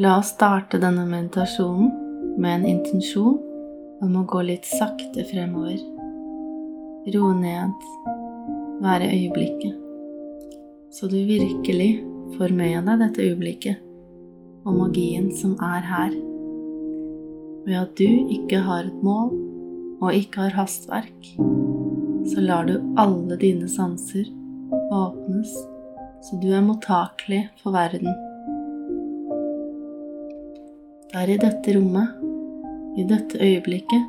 La oss starte denne meditasjonen med en intensjon om å gå litt sakte fremover. Roe ned, være øyeblikket, så du virkelig får med deg dette øyeblikket og magien som er her. Ved at du ikke har et mål og ikke har hastverk, så lar du alle dine sanser åpnes så du er mottakelig for verden. Det er i dette rommet, i dette øyeblikket,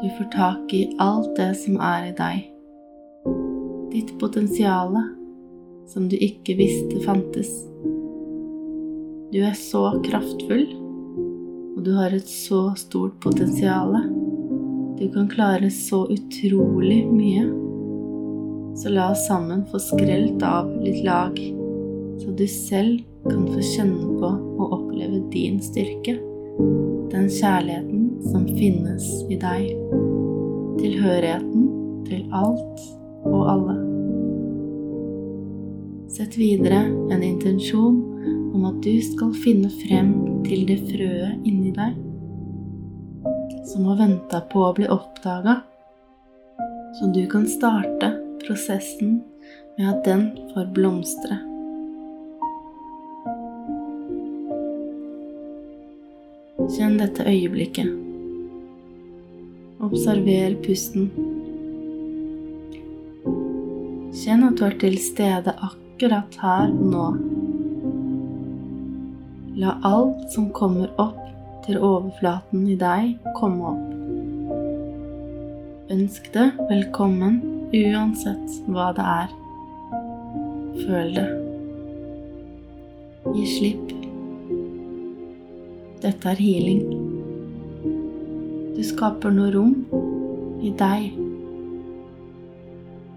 du får tak i alt det som er i deg. Ditt potensiale som du ikke visste fantes. Du er så kraftfull, og du har et så stort potensial. Du kan klare så utrolig mye. Så la oss sammen få skrelt av litt lag, så du selv kan få kjenne på din styrke, den kjærligheten som finnes i deg, tilhørigheten til alt og alle. Sett videre en intensjon om at du skal finne frem til det frøet inni deg som har venta på å bli oppdaga, så du kan starte prosessen med at den får blomstre. Kjenn dette øyeblikket. Observer pusten. Kjenn at du er til stede akkurat her og nå. La alt som kommer opp til overflaten i deg, komme opp. Ønsk det velkommen uansett hva det er. Føl det. Gi slipp. Dette er healing. Du skaper noe rom i deg.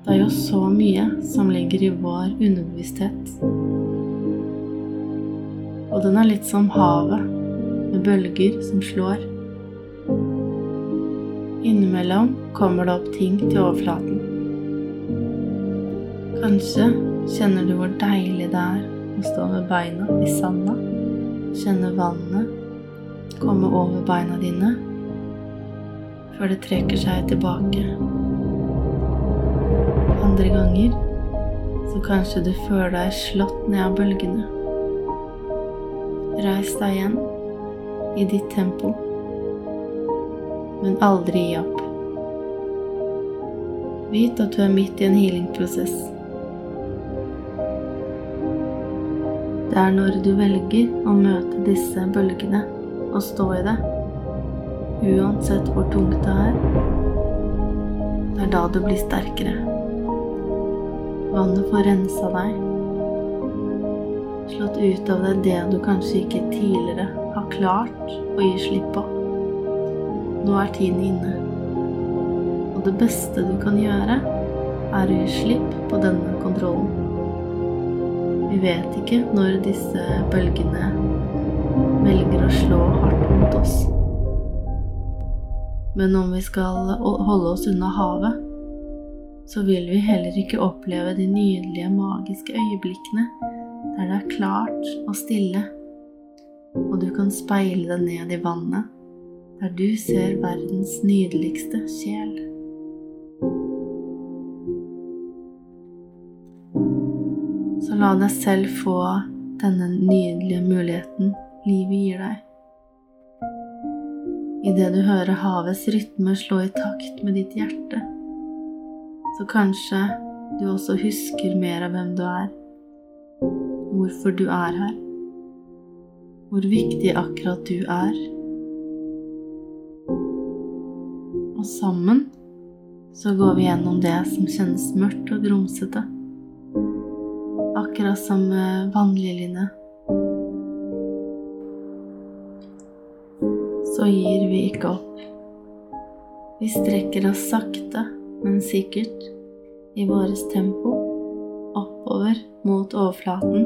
Det er jo så mye som ligger i vår underbevissthet. Og den er litt som havet, med bølger som slår. Innimellom kommer det opp ting til overflaten. Kanskje kjenner du hvor deilig det er å stå med beina i sanda, kjenne vannet komme over beina dine før det trekker seg tilbake. Andre ganger så kanskje du føler deg slått ned av bølgene. Reis deg igjen i ditt tempo, men aldri gi opp. Vit at du er midt i en healingprosess. Det er når du velger å møte disse bølgene å stå i det, uansett hvor tungt det er. Det er da du blir sterkere. Vannet får rensa deg, slått ut av deg det du kanskje ikke tidligere har klart å gi slipp på. Nå er tiden inne, og det beste du kan gjøre, er å gi slipp på denne kontrollen. Vi vet ikke når disse bølgene velger å slå hardt mot oss. Men om vi skal holde oss unna havet, så vil vi heller ikke oppleve de nydelige, magiske øyeblikkene der det er klart og stille, og du kan speile deg ned i vannet, der du ser verdens nydeligste sjel. Så la deg selv få denne nydelige muligheten livet gir deg. Idet du hører havets rytme slå i takt med ditt hjerte, så kanskje du også husker mer av hvem du er, hvorfor du er her, hvor viktig akkurat du er. Og sammen så går vi gjennom det som kjennes mørkt og grumsete, akkurat som vannliljene gir vi ikke opp. Vi strekker oss sakte, men sikkert i vårt tempo oppover mot overflaten,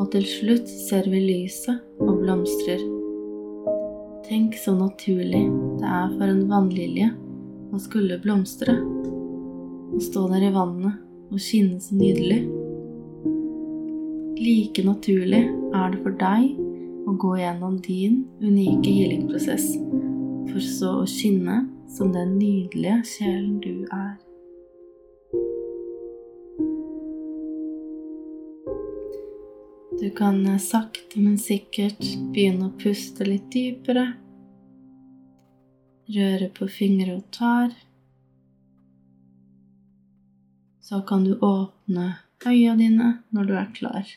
og til slutt ser vi lyset og blomstrer. Tenk så naturlig det er for en vannlilje å skulle blomstre, å stå der i vannet og skinne så nydelig. Like naturlig er det for deg og gå gjennom din unike healingprosess, for så å skinne som den nydelige sjelen du er. Du kan sakte, men sikkert begynne å puste litt dypere. Røre på fingre og tær. Så kan du åpne øya dine når du er klar.